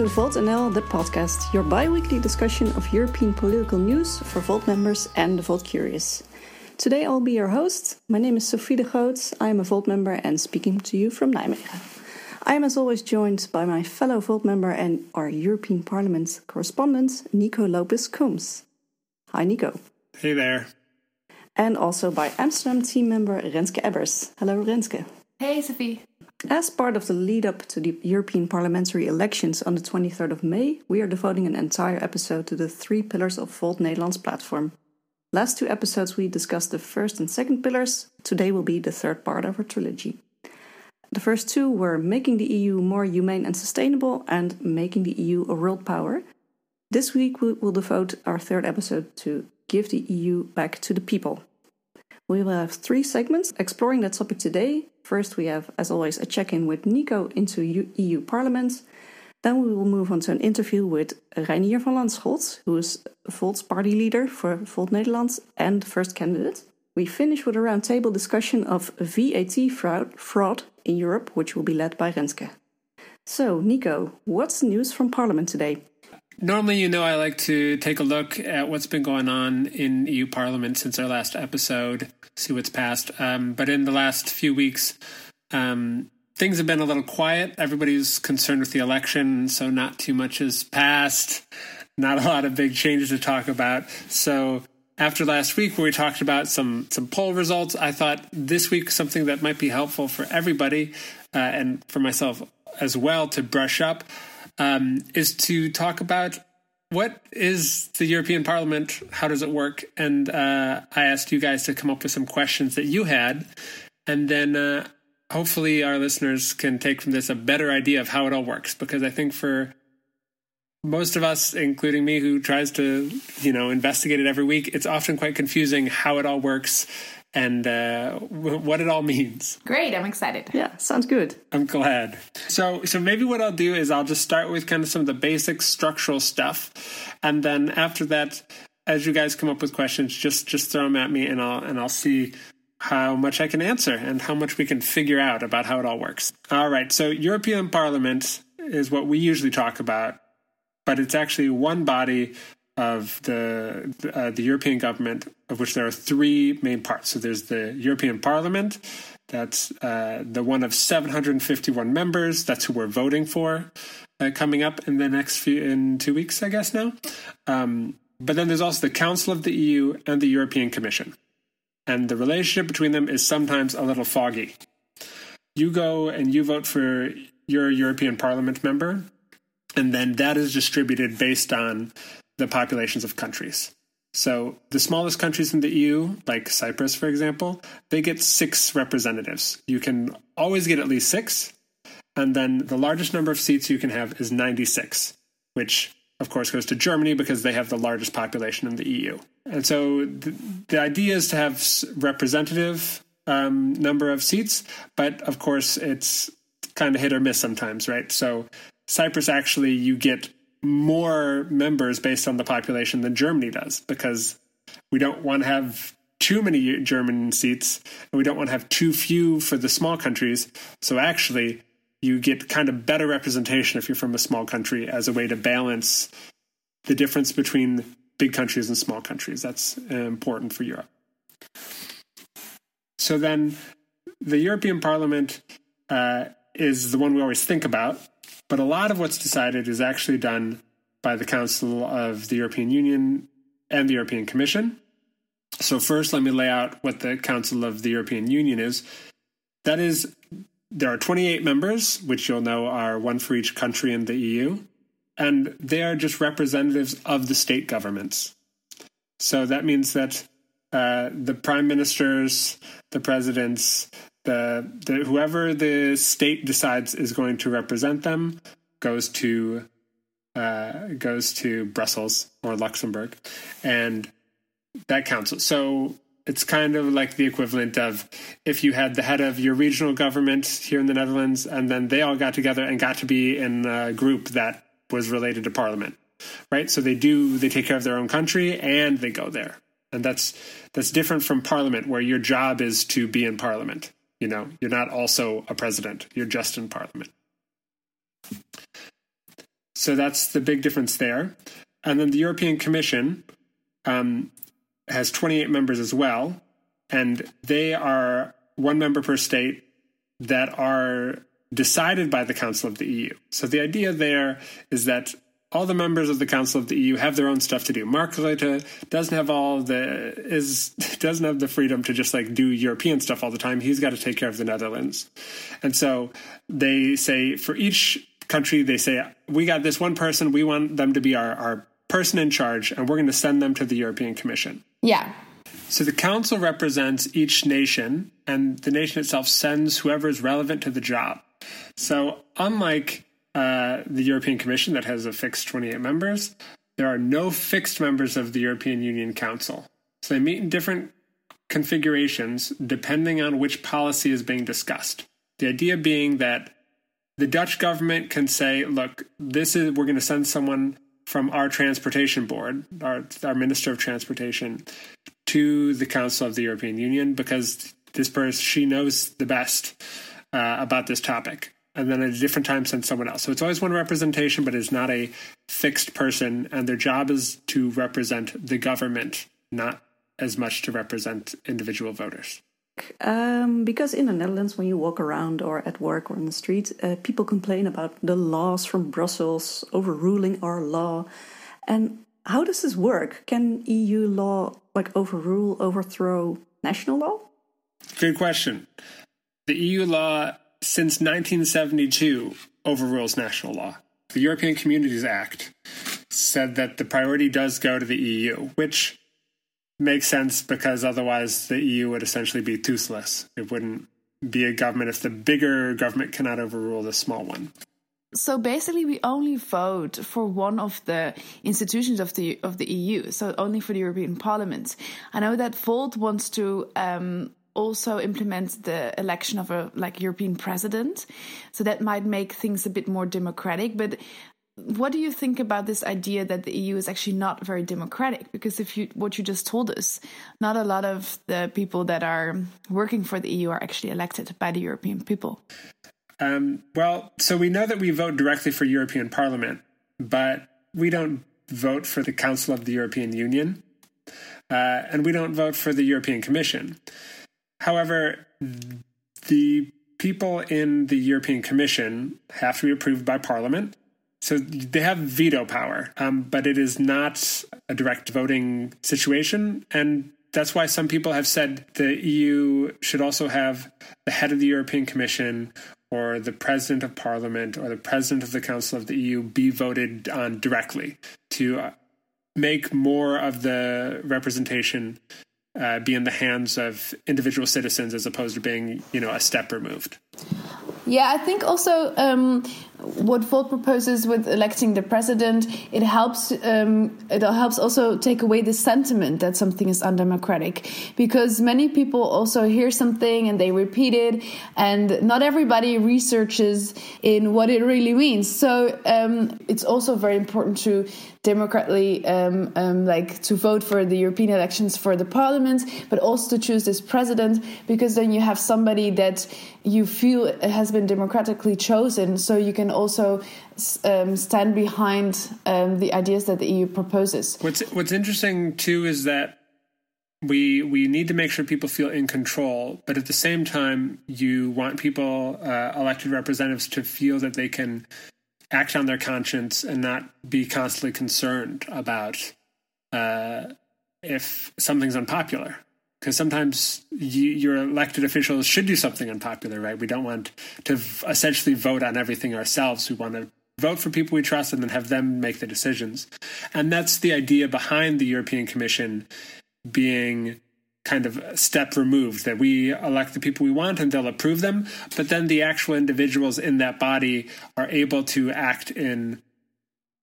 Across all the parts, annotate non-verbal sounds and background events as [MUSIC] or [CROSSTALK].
to Volt NL, the podcast, your bi weekly discussion of European political news for Volt members and the Volt curious. Today I'll be your host. My name is Sophie de Groot. I am a Volt member and speaking to you from Nijmegen. I am, as always, joined by my fellow Volt member and our European Parliament correspondent, Nico Lopez Combs. Hi, Nico. Hey there. And also by Amsterdam team member Renske Ebbers. Hello, Renske. Hey, Sophie. As part of the lead up to the European parliamentary elections on the 23rd of May, we are devoting an entire episode to the three pillars of Volt Nederland's platform. Last two episodes we discussed the first and second pillars, today will be the third part of our trilogy. The first two were making the EU more humane and sustainable and making the EU a world power. This week we will devote our third episode to give the EU back to the people. We will have three segments exploring that topic today. First, we have, as always, a check in with Nico into EU Parliament. Then we will move on to an interview with Reinier van Lanschot, who is Volt's party leader for Volt Nederland and first candidate. We finish with a roundtable discussion of VAT fraud, fraud in Europe, which will be led by Renske. So, Nico, what's the news from Parliament today? Normally, you know, I like to take a look at what's been going on in EU Parliament since our last episode, see what's passed. Um, but in the last few weeks, um, things have been a little quiet. Everybody's concerned with the election, so not too much has passed. Not a lot of big changes to talk about. So after last week where we talked about some some poll results, I thought this week something that might be helpful for everybody uh, and for myself as well to brush up um, is to talk about what is the European Parliament? How does it work? And uh, I asked you guys to come up with some questions that you had, and then uh, hopefully our listeners can take from this a better idea of how it all works. Because I think for most of us, including me, who tries to you know investigate it every week, it's often quite confusing how it all works and uh, what it all means. Great, I'm excited. Yeah, sounds good. I'm glad. So, so maybe what I'll do is I'll just start with kind of some of the basic structural stuff, and then after that, as you guys come up with questions, just just throw them at me, and I'll and I'll see how much I can answer and how much we can figure out about how it all works. All right, so European Parliament is what we usually talk about, but it's actually one body of the uh, the European government, of which there are three main parts. So there's the European Parliament, that's uh, the one of 751 members. That's who we're voting for uh, coming up in the next few in two weeks, I guess now. Um, but then there's also the Council of the EU and the European Commission, and the relationship between them is sometimes a little foggy. You go and you vote for your European Parliament member, and then that is distributed based on the populations of countries. So the smallest countries in the EU, like Cyprus, for example, they get six representatives. You can always get at least six. And then the largest number of seats you can have is 96, which of course goes to Germany because they have the largest population in the EU. And so the, the idea is to have representative um, number of seats, but of course it's kind of hit or miss sometimes, right? So Cyprus actually you get more members based on the population than Germany does because we don't want to have too many German seats and we don't want to have too few for the small countries. So actually, you get kind of better representation if you're from a small country as a way to balance the difference between big countries and small countries. That's important for Europe. So then the European Parliament uh, is the one we always think about but a lot of what's decided is actually done by the Council of the European Union and the European Commission. So, first, let me lay out what the Council of the European Union is. That is, there are 28 members, which you'll know are one for each country in the EU, and they are just representatives of the state governments. So that means that uh, the prime ministers, the presidents, the, the whoever the state decides is going to represent them goes to uh, goes to Brussels or Luxembourg, and that counts. So it's kind of like the equivalent of if you had the head of your regional government here in the Netherlands, and then they all got together and got to be in a group that was related to Parliament, right? So they do they take care of their own country and they go there, and that's that's different from Parliament, where your job is to be in Parliament. You know, you're not also a president, you're just in parliament. So that's the big difference there. And then the European Commission um, has 28 members as well, and they are one member per state that are decided by the Council of the EU. So the idea there is that all the members of the Council of the EU have their own stuff to do. Mark Rutte doesn't have all the is [LAUGHS] doesn't have the freedom to just like do European stuff all the time. He's got to take care of the Netherlands, and so they say for each country they say we got this one person. We want them to be our our person in charge, and we're going to send them to the European Commission. Yeah. So the council represents each nation, and the nation itself sends whoever is relevant to the job. So unlike uh, the European Commission that has a fixed 28 members. There are no fixed members of the European Union Council. So they meet in different configurations depending on which policy is being discussed. The idea being that the Dutch government can say, look, this is we're going to send someone from our transportation board, our, our minister of transportation, to the Council of the European Union because this person she knows the best uh, about this topic and then at a different time send someone else. So it's always one representation, but it's not a fixed person, and their job is to represent the government, not as much to represent individual voters. Um, because in the Netherlands, when you walk around or at work or on the street, uh, people complain about the laws from Brussels overruling our law. And how does this work? Can EU law like overrule, overthrow national law? Good question. The EU law since 1972 overrules national law. The European Communities Act said that the priority does go to the EU, which makes sense because otherwise the EU would essentially be toothless. It wouldn't be a government if the bigger government cannot overrule the small one. So basically, we only vote for one of the institutions of the of the EU. So only for the European Parliament. I know that Volt wants to um, also implement the election of a like European president. So that might make things a bit more democratic. But what do you think about this idea that the EU is actually not very democratic? Because if you what you just told us, not a lot of the people that are working for the EU are actually elected by the European people. Um, well, so we know that we vote directly for European Parliament, but we don't vote for the Council of the European Union, uh, and we don't vote for the European Commission. However, the people in the European Commission have to be approved by Parliament. So they have veto power, um, but it is not a direct voting situation. And that's why some people have said the EU should also have the head of the European Commission or the president of Parliament or the president of the Council of the EU be voted on directly to uh, make more of the representation uh, be in the hands of individual citizens as opposed to being, you know, a step removed. Yeah, I think also um, what Volt proposes with electing the president, it helps. Um, it helps also take away the sentiment that something is undemocratic, because many people also hear something and they repeat it, and not everybody researches in what it really means. So um, it's also very important to democratically um, um, like to vote for the European elections for the parliament, but also to choose this president, because then you have somebody that you feel has been democratically chosen, so you can also um, stand behind um, the ideas that the EU proposes. What's What's interesting too is that we we need to make sure people feel in control, but at the same time, you want people, uh, elected representatives, to feel that they can act on their conscience and not be constantly concerned about uh, if something's unpopular because sometimes you, your elected officials should do something unpopular, right? We don't want to v- essentially vote on everything ourselves. We want to vote for people we trust and then have them make the decisions. And that's the idea behind the European Commission being kind of step removed that we elect the people we want and they'll approve them, but then the actual individuals in that body are able to act in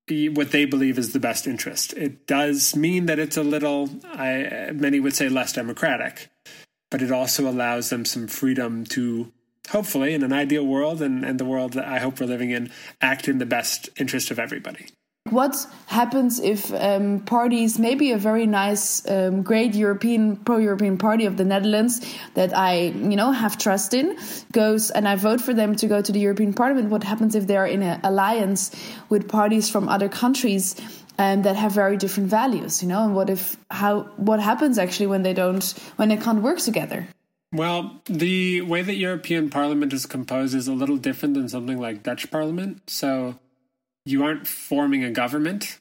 what they believe is the best interest. It does mean that it's a little, I, many would say, less democratic, but it also allows them some freedom to, hopefully, in an ideal world and, and the world that I hope we're living in, act in the best interest of everybody. What happens if um, parties, maybe a very nice, um, great European, pro-European party of the Netherlands that I, you know, have trust in, goes and I vote for them to go to the European Parliament? What happens if they are in an alliance with parties from other countries um, that have very different values? You know, and what if how what happens actually when they don't when they can't work together? Well, the way that European Parliament is composed is a little different than something like Dutch Parliament. So you aren't forming a government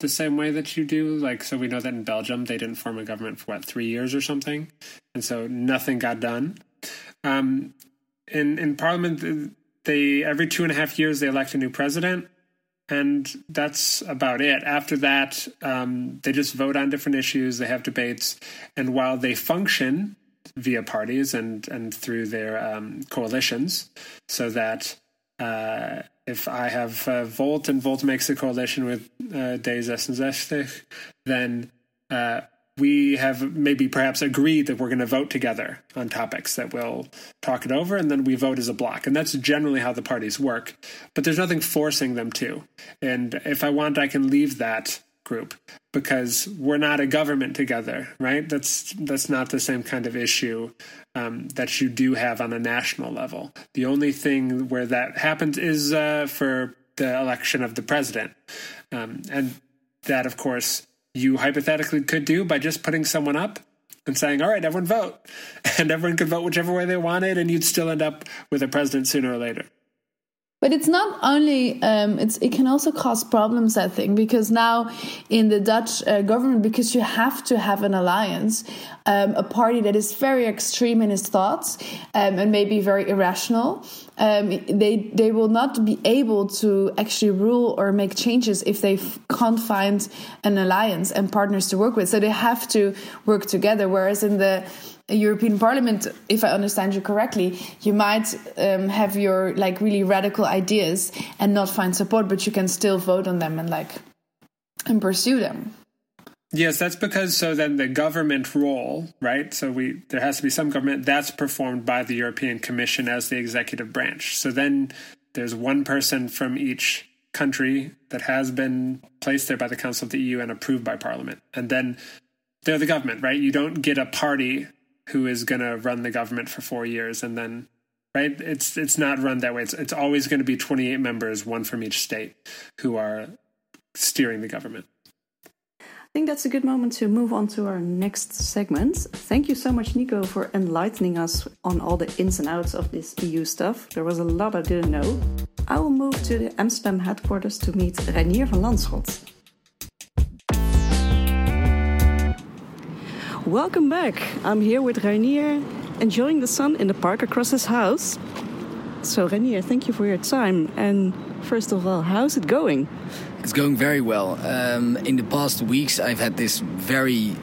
the same way that you do. Like, so we know that in Belgium, they didn't form a government for what, three years or something. And so nothing got done. Um, in, in Parliament, they, every two and a half years, they elect a new president. And that's about it. After that, um, they just vote on different issues. They have debates. And while they function via parties and, and through their um, coalitions, so that uh, if I have uh, Volt and Volt makes a coalition with uh, D66, then uh, we have maybe perhaps agreed that we're going to vote together on topics that we'll talk it over and then we vote as a block. And that's generally how the parties work. But there's nothing forcing them to. And if I want, I can leave that group because we're not a government together, right? That's that's not the same kind of issue um, that you do have on a national level. The only thing where that happens is uh, for the election of the president, um, and that, of course, you hypothetically could do by just putting someone up and saying, "All right, everyone vote," [LAUGHS] and everyone could vote whichever way they wanted, and you'd still end up with a president sooner or later. But it's not only um, it's it can also cause problems, I think, because now in the Dutch uh, government, because you have to have an alliance, um, a party that is very extreme in its thoughts um, and maybe very irrational, um, they they will not be able to actually rule or make changes if they can't find an alliance and partners to work with. So they have to work together. Whereas in the European Parliament, if I understand you correctly, you might um, have your like really radical ideas and not find support, but you can still vote on them and like and pursue them. Yes, that's because so then the government role, right? So we there has to be some government that's performed by the European Commission as the executive branch. So then there's one person from each country that has been placed there by the Council of the EU and approved by Parliament. And then they're the government, right? You don't get a party who is going to run the government for four years and then right it's it's not run that way it's, it's always going to be 28 members one from each state who are steering the government I think that's a good moment to move on to our next segment. Thank you so much, Nico, for enlightening us on all the ins and outs of this EU stuff. There was a lot I didn't know. I will move to the Amsterdam headquarters to meet Reinier van Lanschot. Welcome back. I'm here with Reinier, enjoying the sun in the park across his house. So, Reinier, thank you for your time. And first of all, how's it going? It's going very well. Um, in the past weeks, I've had this very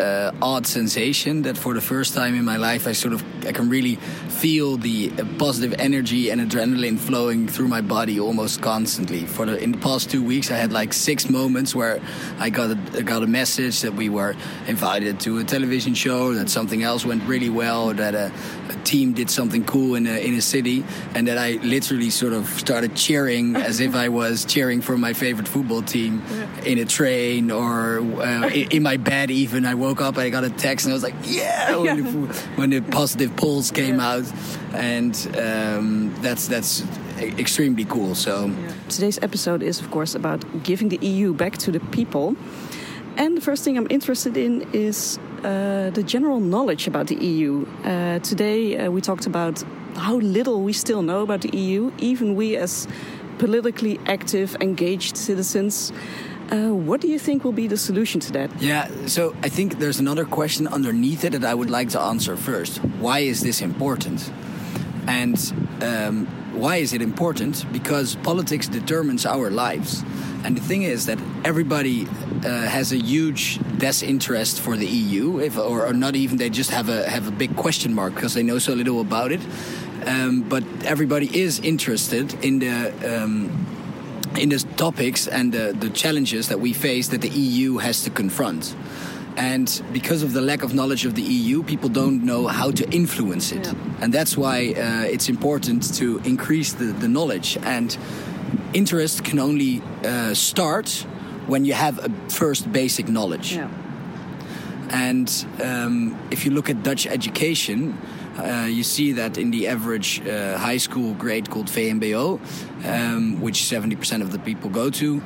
uh, odd sensation that for the first time in my life I sort of I can really feel the positive energy and adrenaline flowing through my body almost constantly. For the in the past two weeks, I had like six moments where I got a, got a message that we were invited to a television show, that something else went really well, that a, a team did something cool in a, in a city, and that I literally sort of started cheering as if I was cheering for my favorite football team in a train or uh, in, in my bed. Even I woke up, I got a text, and I was like, "Yeah!" [LAUGHS] When, the, when the positive polls came out, and um, that's that's extremely cool. So today's episode is, of course, about giving the EU back to the people. And the first thing I'm interested in is uh, the general knowledge about the EU. Uh, today uh, we talked about how little we still know about the EU, even we as politically active, engaged citizens. Uh, what do you think will be the solution to that? Yeah, so I think there's another question underneath it that I would like to answer first. Why is this important? And um, why is it important? Because politics determines our lives. And the thing is that everybody uh, has a huge disinterest for the EU, if, or, or, not even they just have a have a big question mark because they know so little about it. Um, but everybody is interested in the um, in the topics and the, the challenges that we face that the EU has to confront. And because of the lack of knowledge of the EU, people don't know how to influence it. Yeah. And that's why uh, it's important to increase the, the knowledge. And interest can only uh, start when you have a first basic knowledge. Yeah. And um, if you look at Dutch education, uh, you see that in the average uh, high school grade called VMBO, um, which 70% of the people go to,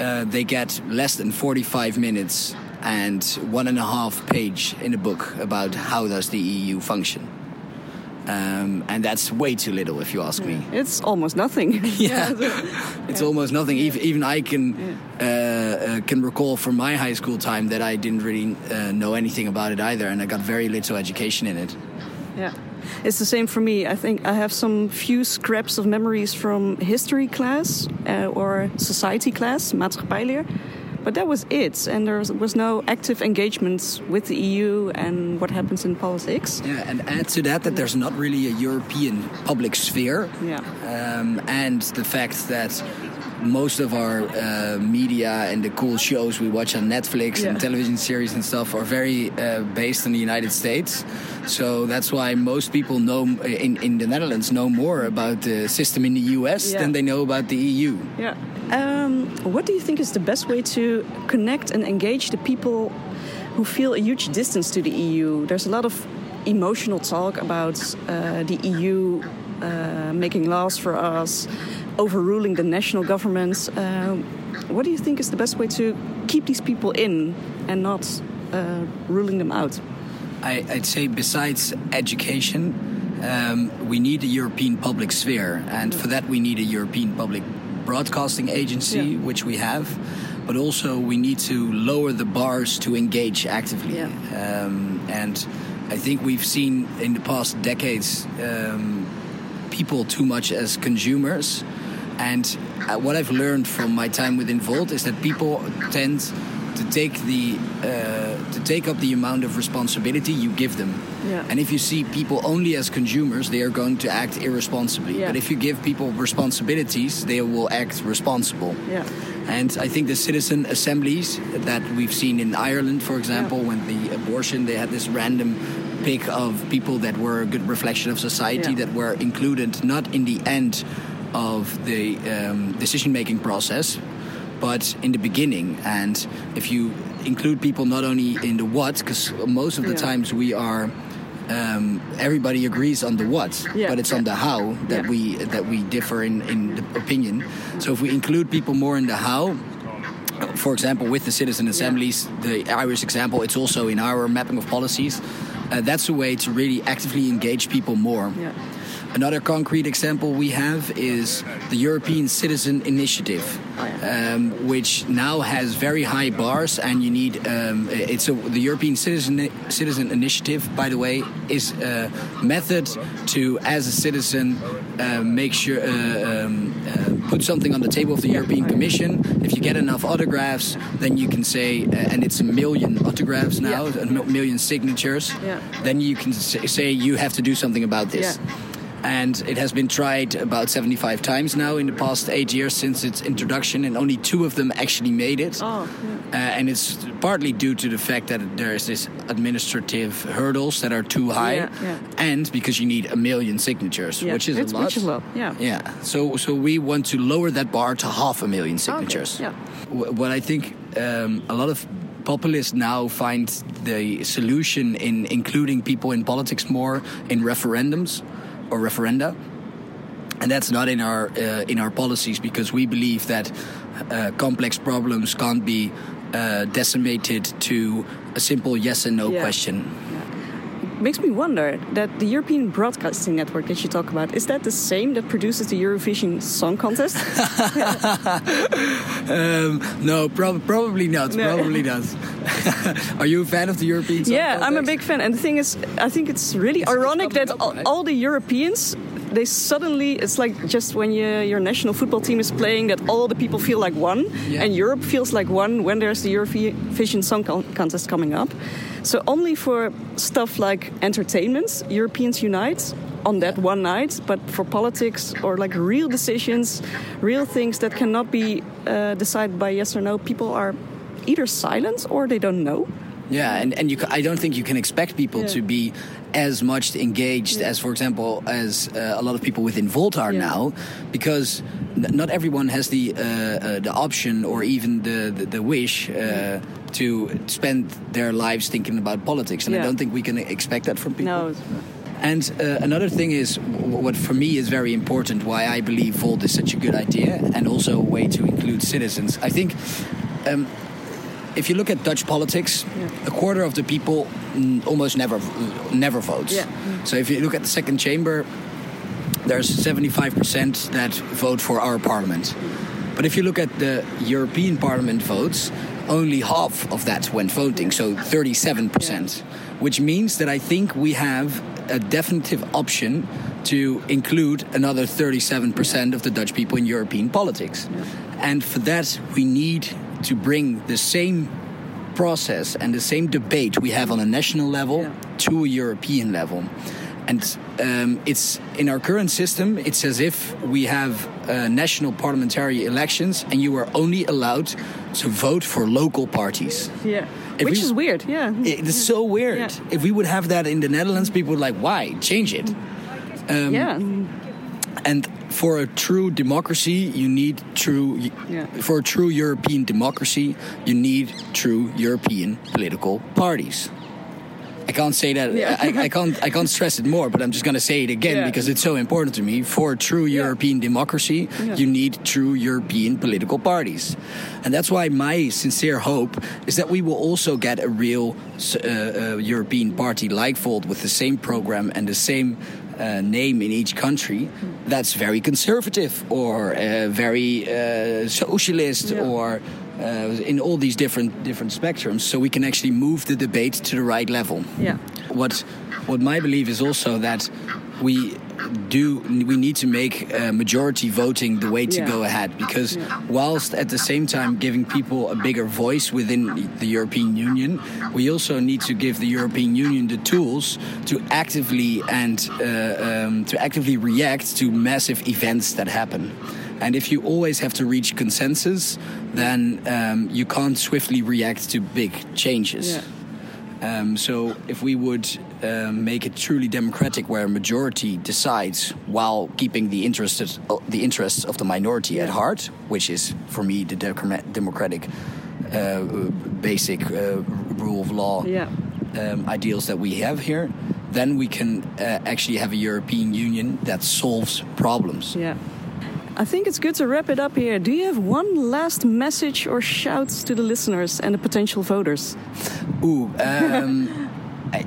uh, they get less than 45 minutes and one and a half page in a book about how does the EU function. Um, and that's way too little, if you ask me. It's almost nothing. [LAUGHS] [LAUGHS] Yeah, it's almost nothing. Even, even I can uh, uh, can recall from my high school time that I didn't really uh, know anything about it either, and I got very little education in it. Yeah. It's the same for me. I think I have some few scraps of memories from history class uh, or society class, maatschappijleer. But that was it, and there was, no active engagement with the EU and what happens in politics. Yeah, and add to that that there's not really a European public sphere, Yeah. um, and the fact that most of our uh, media and the cool shows we watch on Netflix Yeah. and television series and stuff are very uh, based in the United States. So that's why most people know in, in the Netherlands know more about the system in the US Yeah. than they know about the EU. Yeah. Um, what do you think is the best way to connect and engage the people who feel a huge distance to the EU? There's a lot of emotional talk about uh, the EU uh, making laws for us, overruling the national governments. Um, what do you think is the best way to keep these people in and not uh, ruling them out? I, I'd say besides education, um, we need a European public sphere, and for that we need a European public broadcasting agency, Yeah. which we have. But also we need to lower the bars to engage actively. Yeah. Um, and I think we've seen in the past decades um, people too much as consumers. And uh, what I've learned from my time with Involt is that people tend to take the uh, to take up the amount of responsibility you give them. Yeah. And if you see people only as consumers, they are going to act irresponsibly. Yeah. But if you give people responsibilities, they will act responsible. Yeah. And I think the citizen assemblies that we've seen in Ireland, for example, when the abortion, they had this random pick of people that were a good reflection of society Yeah. that were included not in the end of the um, decision making process, but in the beginning. And if you include people not only in the what, because most of the Yeah. times we are. Um, everybody agrees on the what, Yeah. but it's on the how that Yeah. we that we differ in, in the opinion. So if we include people more in the how, for example, with the citizen assemblies, the Irish example, it's also in our mapping of policies. Uh, that's a way to really actively engage people more. Another concrete example we have is the European Citizen Initiative, um, which now has very high bars, and you need um, it's a, the European Citizen Citizen Initiative. By the way, is a method to, as a citizen, uh, make sure uh, um, uh, put something on the table of the European Commission. If you get enough autographs, then you can say, uh, and it's a million autographs now, Yeah. a million signatures. Yeah. Then you can say, say you have to do something about this. Yeah. And it has been tried about 75 times now in the past eight years since its introduction, and only two of them actually made it. Oh, Uh, and it's partly due to the fact that there's this administrative hurdles that are too high, Yeah, yeah. and because you need a million signatures, Yeah, which is it's- a lot. which is a lot, yeah. Yeah. So so we want to lower that bar to half a million signatures. yeah. What I think um, a lot of populists now find the solution in including people in politics more in referendums or referenda and that's not in our uh, in our policies because we believe that uh, complex problems can't be uh, decimated to a simple yes and no Yeah. question. Makes me wonder that the European Broadcasting Network that you talk about is that the same that produces the Eurovision Song Contest? [LAUGHS] Um, no, prob- probably not. No. Probably not. [LAUGHS] Are you a fan of the European? Song yeah, I'm a big fan, and the thing is, I think it's really ironic that up, all, right? all the Europeans. They suddenly, it's like just when you, your national football team is playing, that all the people feel like one, Yeah. and Europe feels like one when there's the Eurovision Song Contest coming up. So only for stuff like entertainment, Europeans unite on that one night. But for politics or like real decisions, real things that cannot be uh, decided by yes or no, people are either silent or they don't know. Yeah, and, and you, I don't think you can expect people Yeah. to be as much engaged as, for example, as uh, a lot of people within Volt are Yeah. now, because not everyone has the uh, uh, the option or even the the, the wish uh, to spend their lives thinking about politics, and Yeah. I don't think we can expect that from people. No, it's- And uh, another thing is w- what for me is very important. Why I believe Volt is such a good idea, and also a way to include citizens. I think. Um, if you look at Dutch politics, a quarter of the people almost never never votes. Yeah. So if you look at the second chamber, there's 75% that vote for our parliament. But if you look at the European Parliament votes, only half of that went voting, so 37%. Which means that I think we have a definitive option to include another 37% of the Dutch people in European politics. And for that, we need to bring the same process and the same debate we have on a national level Yeah. to a European level. And um, it's in our current system, it's as if we have uh, national parliamentary elections and you are only allowed to vote for local parties. yeah. If Which we- is weird. Yeah. It is so weird. Yeah. If we would have that in the Netherlands, people would like, why? Change it. Um, yeah. And for a true democracy, you need true. Yeah. For a true European democracy, you need true European political parties. I can't say that. Yeah. I, I can't. I can't stress it more. But I'm just going to say it again Yeah. because it's so important to me. For a true European democracy, you need true European political parties, and that's why my sincere hope is that we will also get a real uh, uh, European party like Volt with the same program and the same uh, name in each country that's very conservative or uh, very uh, socialist Yeah. or uh, in all these different different spectrums so we can actually move the debate to the right level Yeah. what what my belief is also that we do we need to make uh, majority voting the way to Yeah. go ahead because whilst at the same time giving people a bigger voice within the European Union we also need to give the European Union the tools to actively and uh, um, to actively react to massive events that happen and if you always have to reach consensus then um, you can't swiftly react to big changes Yeah. Um, so if we would um, make it truly democratic, where a majority decides while keeping the interests the interests of the minority at heart, which is for me the democratic uh, basic uh, rule of law Yeah. um, ideals that we have here, then we can uh, actually have a European Union that solves problems. Yeah. I think it's good to wrap it up here. Do you have one last message or shouts to the listeners and the potential voters? Ooh, um, [LAUGHS] I,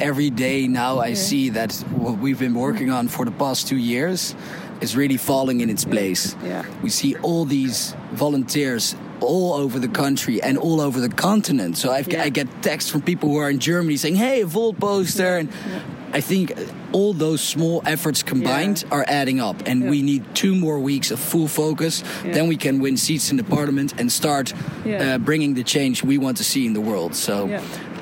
every day now I see that what we've been working on for the past two years is really falling in its place. Yeah. We see all these volunteers all over the country and all over the continent. So I've, Yeah. I get texts from people who are in Germany saying, "Hey, a Volt poster," and I think all those small efforts combined Yeah. are adding up, and Yeah. we need two more weeks of full focus. Yeah. Then we can win seats in the parliament and start uh, bringing the change we want to see in the world. So,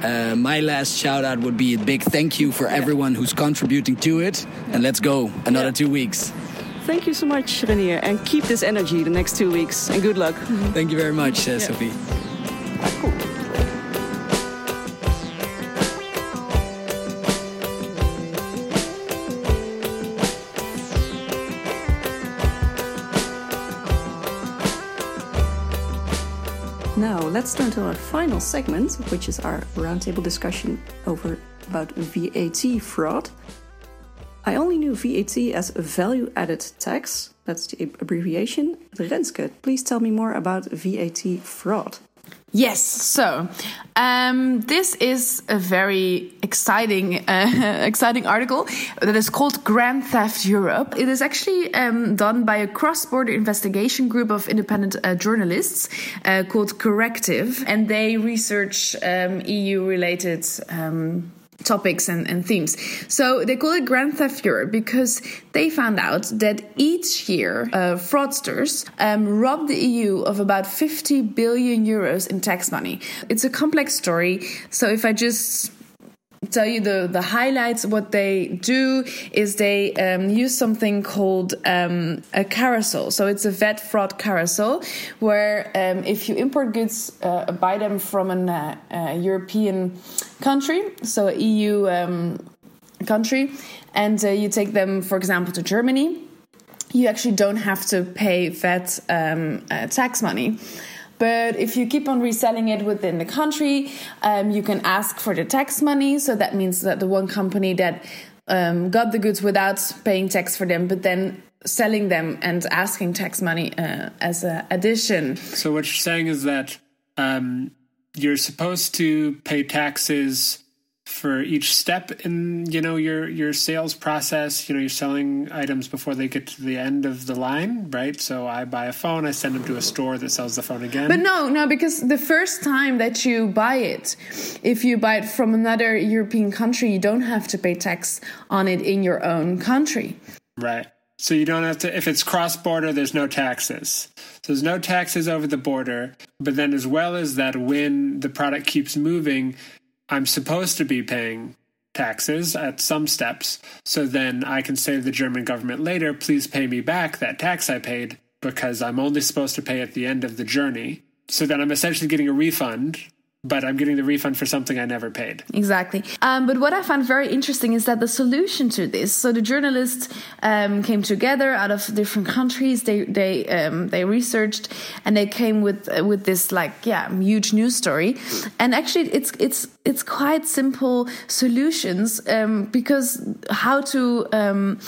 uh, my last shout out would be a big thank you for everyone who's contributing to it, and let's go another two weeks. Thank you so much, Reinier, and keep this energy the next two weeks. And good luck. Thank you very much, uh, Sophie. Let's turn to our final segment, which is our roundtable discussion over about VAT fraud. I only knew VAT as value added tax. That's the abbreviation. Renske, please tell me more about VAT fraud. Yes, so um, this is a very exciting, uh, [LAUGHS] exciting article that is called Grand Theft Europe. It is actually um, done by a cross-border investigation group of independent uh, journalists uh, called Correctiv, and they research um, EU-related. Topics and, and themes. So they call it Grand Theft Europe because they found out that each year uh, fraudsters um, rob the EU of about 50 billion euros in tax money. It's a complex story. So if I just tell you the, the highlights, what they do is they um, use something called um, a carousel. So it's a VAT fraud carousel where um, if you import goods, uh, buy them from an uh, uh, European country, so EU um, country, and uh, you take them, for example, to Germany you actually don't have to pay VAT um, uh, tax money. But if you keep on reselling it within the country, um, you can ask for the tax money. So that means that the one company that um, got the goods without paying tax for them, but then selling them and asking tax money uh, as an addition. So what you're saying is that um, you're supposed to pay taxes for each step in you know your your sales process. You know you're selling items before they get to the end of the line right? So i buy a phone i send them to a store that sells the phone again. But no no because the first time that you buy it if you buy it from another european country you don't have to pay tax on it in your own country. Right so you don't have to if it's cross border there's no taxes so there's no taxes over the border but then as well as that when the product keeps moving I'm supposed to be paying taxes at some steps. So then I can say to the German government later, please pay me back that tax I paid because I'm only supposed to pay at the end of the journey. So then I'm essentially getting a refund but I'm getting the refund for something I never paid. Exactly. Um, but what I found very interesting is that the solution to this. So the journalists um, came together out of different countries. They they um, they researched and they came with uh, with this like yeah huge news story. And actually, it's it's it's quite simple solutions um, because how to um,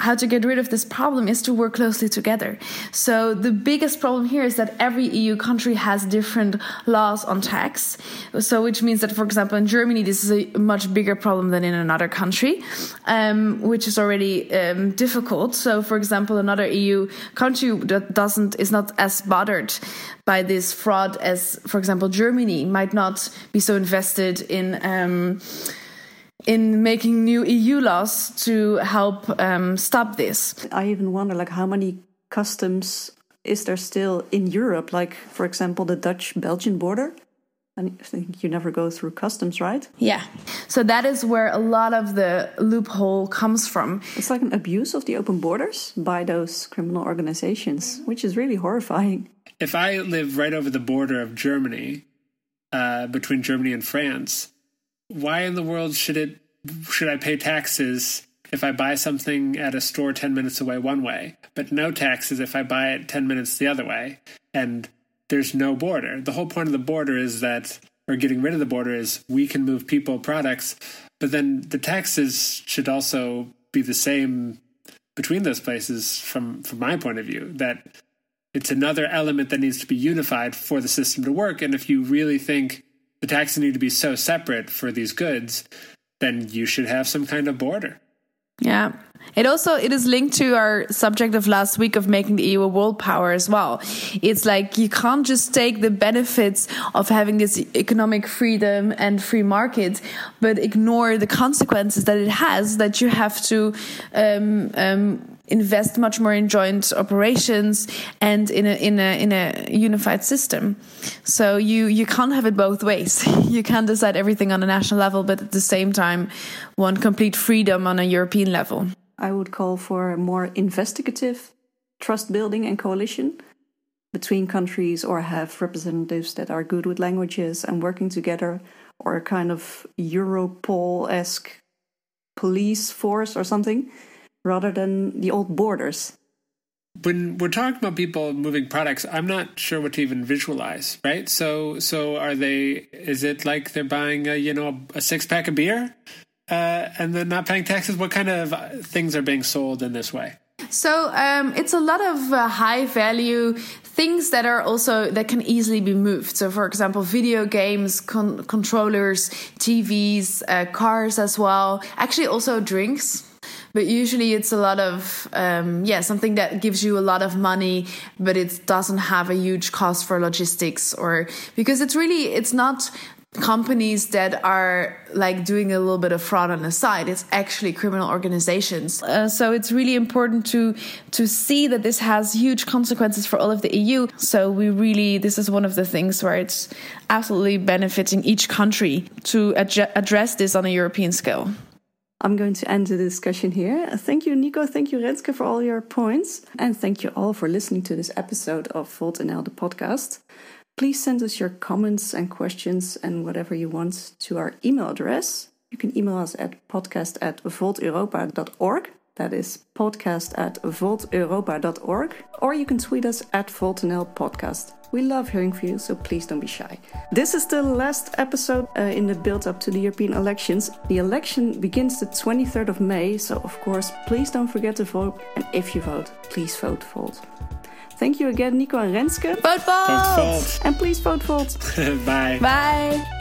how to get rid of this problem is to work closely together. So the biggest problem here is that every EU country has different laws on tax. So which means that, for example, in Germany, this is a much bigger problem than in another country, um, which is already um, difficult. So, for example, another EU country that doesn't is not as bothered by this fraud as, for example, Germany might not be so invested in. Um, in making new EU laws to help um, stop this. I even wonder, like, how many customs is there still in Europe? Like, for example, the Dutch-Belgian border. I think you never go through customs, right? Yeah. So that is where a lot of the loophole comes from. It's like an abuse of the open borders by those criminal organizations, which is really horrifying. If I live right over the border of Germany, uh, between Germany and France, why in the world should it should I pay taxes if I buy something at a store 10 minutes away one way, but no taxes if I buy it 10 minutes the other way? And there's no border. The whole point of the border is that, or getting rid of the border is we can move people, products, but then the taxes should also be the same between those places from, from my point of view, that it's another element that needs to be unified for the system to work. And if you really think the taxes need to be so separate for these goods, then you should have some kind of border. Yeah. It also it is linked to our subject of last week of making the EU a world power as well. It's like you can't just take the benefits of having this economic freedom and free market, but ignore the consequences that it has. That you have to um, um, invest much more in joint operations and in a in a in a unified system. So you you can't have it both ways. [LAUGHS] You can't decide everything on a national level, but at the same time, want complete freedom on a European level. I would call for a more investigative trust building and coalition between countries, or have representatives that are good with languages and working together, or a kind of Europol esque police force or something rather than the old borders. When we're talking about people moving products, I'm not sure what to even visualize, right? So, so are they? Is it like they're buying, a, you know, a six pack of beer, uh, and then not paying taxes? What kind of things are being sold in this way? So um, it's a lot of uh, high value things that are also that can easily be moved. So, for example, video games, con- controllers, TVs, uh, cars as well. Actually, also drinks but usually it's a lot of um, yeah something that gives you a lot of money but it doesn't have a huge cost for logistics or because it's really it's not companies that are like doing a little bit of fraud on the side. It's actually criminal organizations. Uh, so it's really important to to see that this has huge consequences for all of the EU so we really this is one of the things where it's absolutely benefiting each country to ad address this on a European scale I'm going to end the discussion here. Thank you, Nico. Thank you, Renske, for all your points. And thank you all for listening to this episode of Volt NL, the podcast. Please send us your comments and questions and whatever you want to our email address. You can email us at podcast at volteuropa.org. That is podcast at volteuropa.org, or you can tweet us at VoltNL Podcast. We love hearing from you, so please don't be shy. This is the last episode uh, in the build up to the European elections. The election begins the 23rd of May, so of course, please don't forget to vote. And if you vote, please vote Volt. Thank you again, Nico and Renske. Vote Volt! Vote Volt. And please vote Volt. [LAUGHS] Bye. Bye!